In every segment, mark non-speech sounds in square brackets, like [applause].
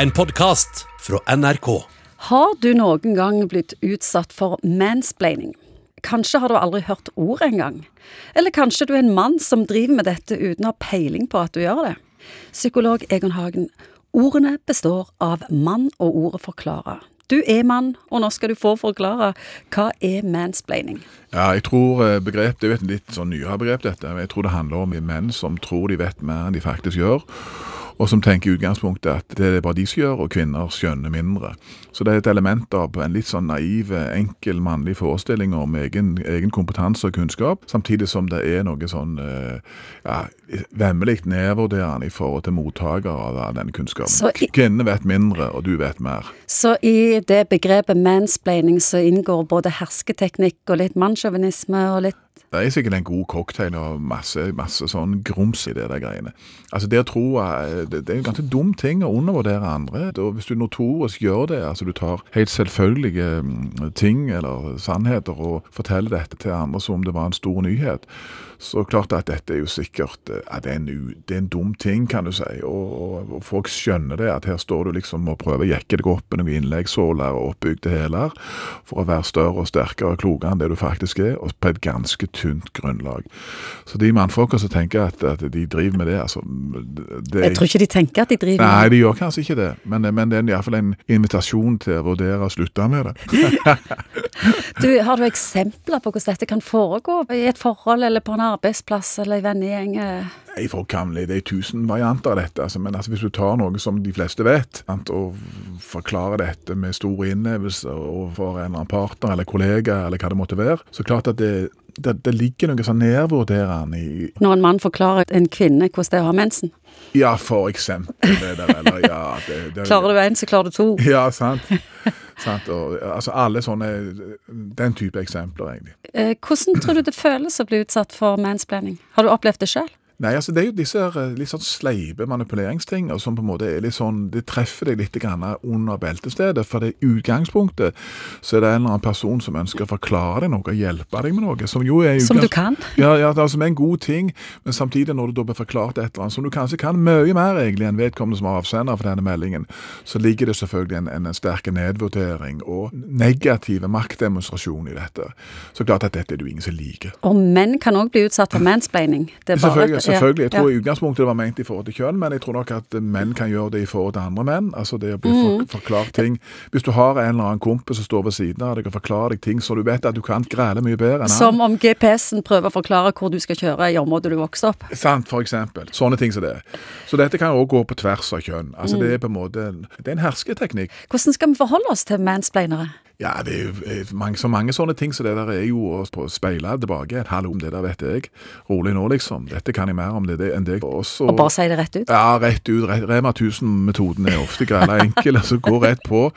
En podkast fra NRK. Har du noen gang blitt utsatt for mansplaining? Kanskje har du aldri hørt ordet engang? Eller kanskje du er en mann som driver med dette uten å ha peiling på at du gjør det? Psykolog Egon Hagen, ordene består av mann og ordet forklare. Du er mann, og nå skal du få forklare hva er mansplaining. Ja, jeg tror eh, begrep, Det er jo et litt sånn nyere begrep, dette. Jeg tror det handler om menn som tror de vet mer enn de faktisk gjør. Og som tenker i utgangspunktet at det er bare de som gjør, og kvinner skjønner mindre. Så det er et element av en litt sånn naiv, enkel mannlig forestilling om egen, egen kompetanse og kunnskap, samtidig som det er noe sånn eh, ja, vemmelig nedvurderende i forhold til mottaker av denne kunnskapen. I- Kvinnene vet mindre, og du vet mer. Så i det begrepet mansplaining så inngår både hersketeknikk og litt mannssjåvinisme og litt Det er sikkert en god cocktail og masse, masse sånn grums i det der greiene. Altså Det å tro eh, Det det er en ganske dum ting å undervurdere andre. Og hvis du notorisk gjør det, altså du tar helt selvfølgelige mm, ting eller sannheter og forteller dette til andre som om det var en stor nyhet, så klart at dette er jo sikkert eh, ja, det, er en, det er en dum ting, kan du si. Og, og, folk skjønner det, at her står du liksom og prøver å jekke deg opp med noen innleggssåler og oppbygde hæler for å være større og sterkere og klokere enn det du faktisk er, og på et ganske tynt grunnlag. Så de mannfolka som tenker at, at de driver med det, altså det, Jeg tror ikke de tenker at de driver Nei, med de gjør kanskje ikke det, men, men det er iallfall en invitasjon til å vurdere å slutte med det. [laughs] du, Har du eksempler på hvordan dette kan foregå i et forhold eller på en arbeidsplass eller i vennegjeng? Nei, kan, Det er tusen varianter av dette, altså, men altså, hvis du tar noe som de fleste vet, sant, og forklarer dette med stor innlevelse overfor en eller annen partner eller kollega, eller hva det måtte være, så klart at det, det, det ligger noe sånn nedvurderende i Når en mann forklarer en kvinne hvordan det er å ha mensen. Ja, for eksempel det der, eller ja det, det, Klarer du én, så klarer du to. Ja, sant. sant og, altså alle sånne Den type eksempler, egentlig. Eh, Hvordan tror du det føles å bli utsatt for mansplaining? Har du opplevd det sjøl? Nei, altså det er jo disse her, eh, litt sånn sleipe manipuleringsting som på en måte er litt sånn Det treffer deg litt grann under beltestedet. For det utgangspunktet så er det en eller annen person som ønsker å forklare deg noe og hjelpe deg med noe. Som jo er Som du kan? Ja, ja det er som er en god ting, men samtidig når du da blir forklart et eller annet som du kanskje kan mye mer egentlig enn vedkommende som er avsender for denne meldingen, så ligger det selvfølgelig en, en, en sterk nedvurdering og negative maktdemonstrasjon i dette. Så klart at dette er det jo ingen som liker. Og menn kan òg bli utsatt for mansplaining. Det er bare- Selvfølgelig. Jeg tror i utgangspunktet det var ment i forhold til kjønn, men jeg tror nok at menn kan gjøre det i forhold til andre menn. Altså det å bli Mm. for, forklart ting. Hvis du har en eller annen kompis som står ved siden av deg og forklarer deg ting så du vet at du kan græle mye bedre enn han. Som om GPS-en prøver å forklare hvor du skal kjøre i området du vokste opp. Sant, for eksempel. Sånne ting som det. Så dette kan også gå på tvers av kjønn. Altså Mm. Det er på en måte det er en hersketeknikk. Hvordan skal vi forholde oss til mansplainere? Ja, det er jo eh, mange, så mange sånne ting som det der er jo å speile tilbake. Et hallo, det der vet jeg. Rolig nå, liksom. Dette kan jeg mer om det, det enn deg. Også, Og bare si det rett ut? Ja, rett ut. Re- Rema 1000-metoden er ofte grella enkel, [laughs] altså gå rett på.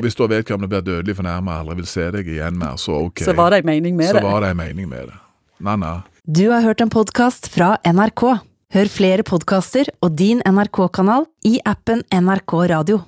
Hvis du vet hvem vedkommende blir dødelig fornærma og aldri vil se deg igjen mer, så OK. Så var det en mening med Så det. var det en mening med det. Na-na. Du har hørt en podkast fra NRK. Hør flere podkaster og din NRK-kanal i appen NRK Radio.